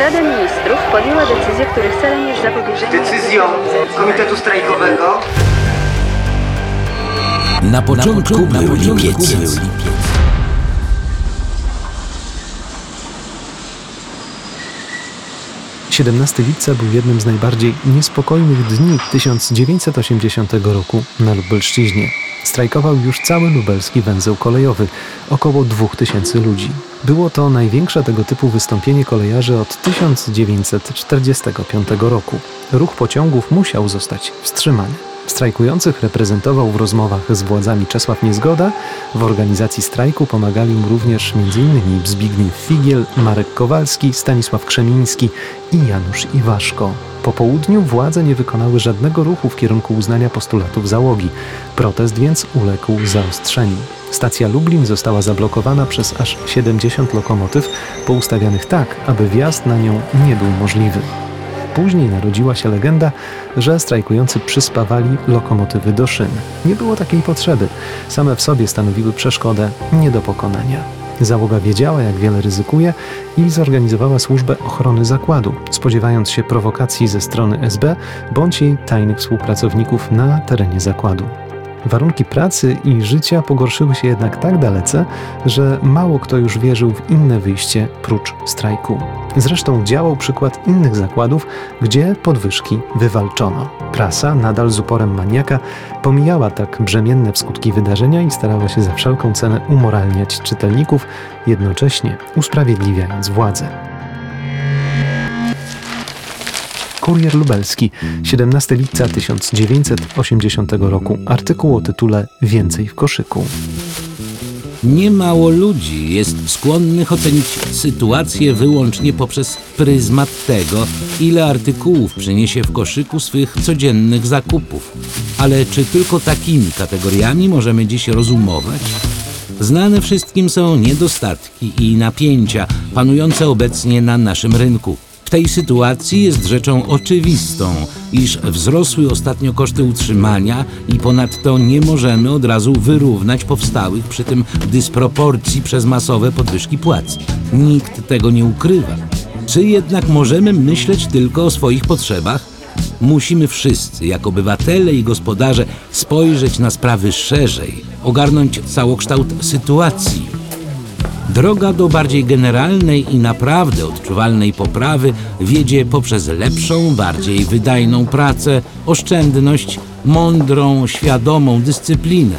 Rada Ministrów podjęła decyzję, których celem jest zapobieżenie... Decyzją Komitetu Strajkowego Na początku, był, lipiec. 17 lipca był jednym z najbardziej niespokojnych dni 1980 roku na Lubelszczyźnie. Strajkował już cały lubelski węzeł kolejowy, około 2000 ludzi. Było to największe tego typu wystąpienie kolejarzy od 1945 roku. Ruch pociągów musiał zostać wstrzymany. Strajkujących reprezentował w rozmowach z władzami Czesław Niezgoda. W organizacji strajku pomagali mu również m.in. Zbigniew Figiel, Marek Kowalski, Stanisław Krzemiński i Janusz Iwaszko. Po południu władze nie wykonały żadnego ruchu w kierunku uznania postulatów załogi. Protest więc uległ zaostrzeniu. Stacja Lublin została zablokowana przez aż 70 lokomotyw, poustawianych tak, aby wjazd na nią nie był możliwy. Później narodziła się legenda, że strajkujący przyspawali lokomotywy do szyn. Nie było takiej potrzeby. Same w sobie stanowiły przeszkodę nie do pokonania. Załoga wiedziała, jak wiele ryzykuje i zorganizowała służbę ochrony zakładu, spodziewając się prowokacji ze strony SB bądź jej tajnych współpracowników na terenie zakładu. Warunki pracy i życia pogorszyły się jednak tak dalece, że mało kto już wierzył w inne wyjście prócz strajku. Zresztą działał przykład innych zakładów, gdzie podwyżki wywalczono. Prasa, nadal z uporem maniaka, pomijała tak brzemienne w skutki wydarzenia i starała się za wszelką cenę umoralniać czytelników, jednocześnie usprawiedliwiając władzę. Kurier Lubelski, 17 lipca 1980 roku. Artykuł o tytule Więcej w koszyku. Niemało ludzi jest skłonnych ocenić sytuację wyłącznie poprzez pryzmat tego, ile artykułów przyniesie w koszyku swych codziennych zakupów. Ale czy tylko takimi kategoriami możemy dziś rozumować? Znane wszystkim są niedostatki i napięcia panujące obecnie na naszym rynku. Tej sytuacji jest rzeczą oczywistą, iż wzrosły ostatnio koszty utrzymania i ponadto nie możemy od razu wyrównać powstałych przy tym dysproporcji przez masowe podwyżki płac. Nikt tego nie ukrywa. Czy jednak możemy myśleć tylko o swoich potrzebach? Musimy wszyscy, jako obywatele i gospodarze, spojrzeć na sprawy szerzej, ogarnąć całokształt sytuacji Droga do bardziej generalnej i naprawdę odczuwalnej poprawy wiedzie poprzez lepszą, bardziej wydajną pracę, oszczędność, mądrą, świadomą dyscyplinę.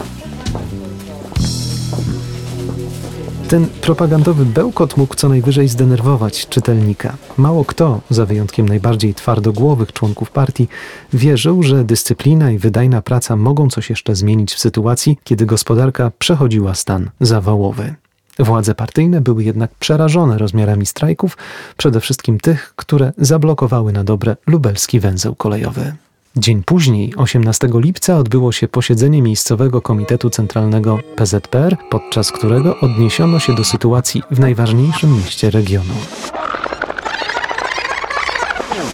Ten propagandowy bełkot mógł co najwyżej zdenerwować czytelnika. Mało kto, za wyjątkiem najbardziej twardogłowych członków partii, wierzył, że dyscyplina i wydajna praca mogą coś jeszcze zmienić w sytuacji, kiedy gospodarka przechodziła stan zawałowy. Władze partyjne były jednak przerażone rozmiarami strajków, przede wszystkim tych, które zablokowały na dobre lubelski węzeł kolejowy. Dzień później, 18 lipca, odbyło się posiedzenie Miejscowego Komitetu Centralnego PZPR, podczas którego odniesiono się do sytuacji w najważniejszym mieście regionu.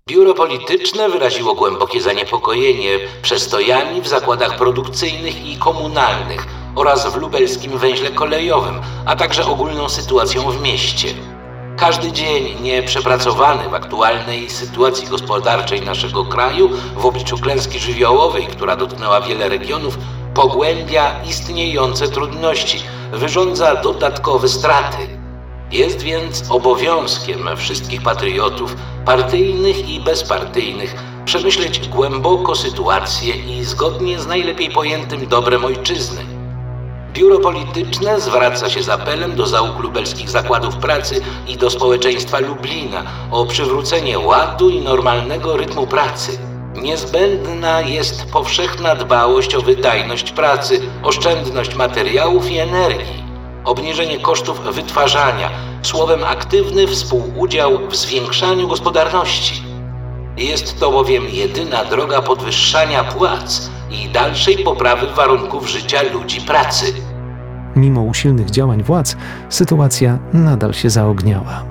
Biuro Polityczne wyraziło głębokie zaniepokojenie przestojami w zakładach produkcyjnych i komunalnych oraz w lubelskim węźle kolejowym, a także ogólną sytuacją w mieście. Każdy dzień nieprzepracowany w aktualnej sytuacji gospodarczej naszego kraju w obliczu klęski żywiołowej, która dotknęła wiele regionów, pogłębia istniejące trudności, wyrządza dodatkowe straty. Jest więc obowiązkiem wszystkich patriotów, partyjnych i bezpartyjnych, przemyśleć głęboko sytuację i zgodnie z najlepiej pojętym dobrem ojczyzny Biuro Polityczne zwraca się z apelem do załóg lubelskich zakładów pracy i do społeczeństwa Lublina o przywrócenie ładu i normalnego rytmu pracy. Niezbędna jest powszechna dbałość o wydajność pracy, oszczędność materiałów i energii, obniżenie kosztów wytwarzania, słowem aktywny współudział w zwiększaniu gospodarności. Jest to bowiem jedyna droga podwyższania płac i dalszej poprawy warunków życia ludzi pracy. Mimo usilnych działań władz, sytuacja nadal się zaogniała.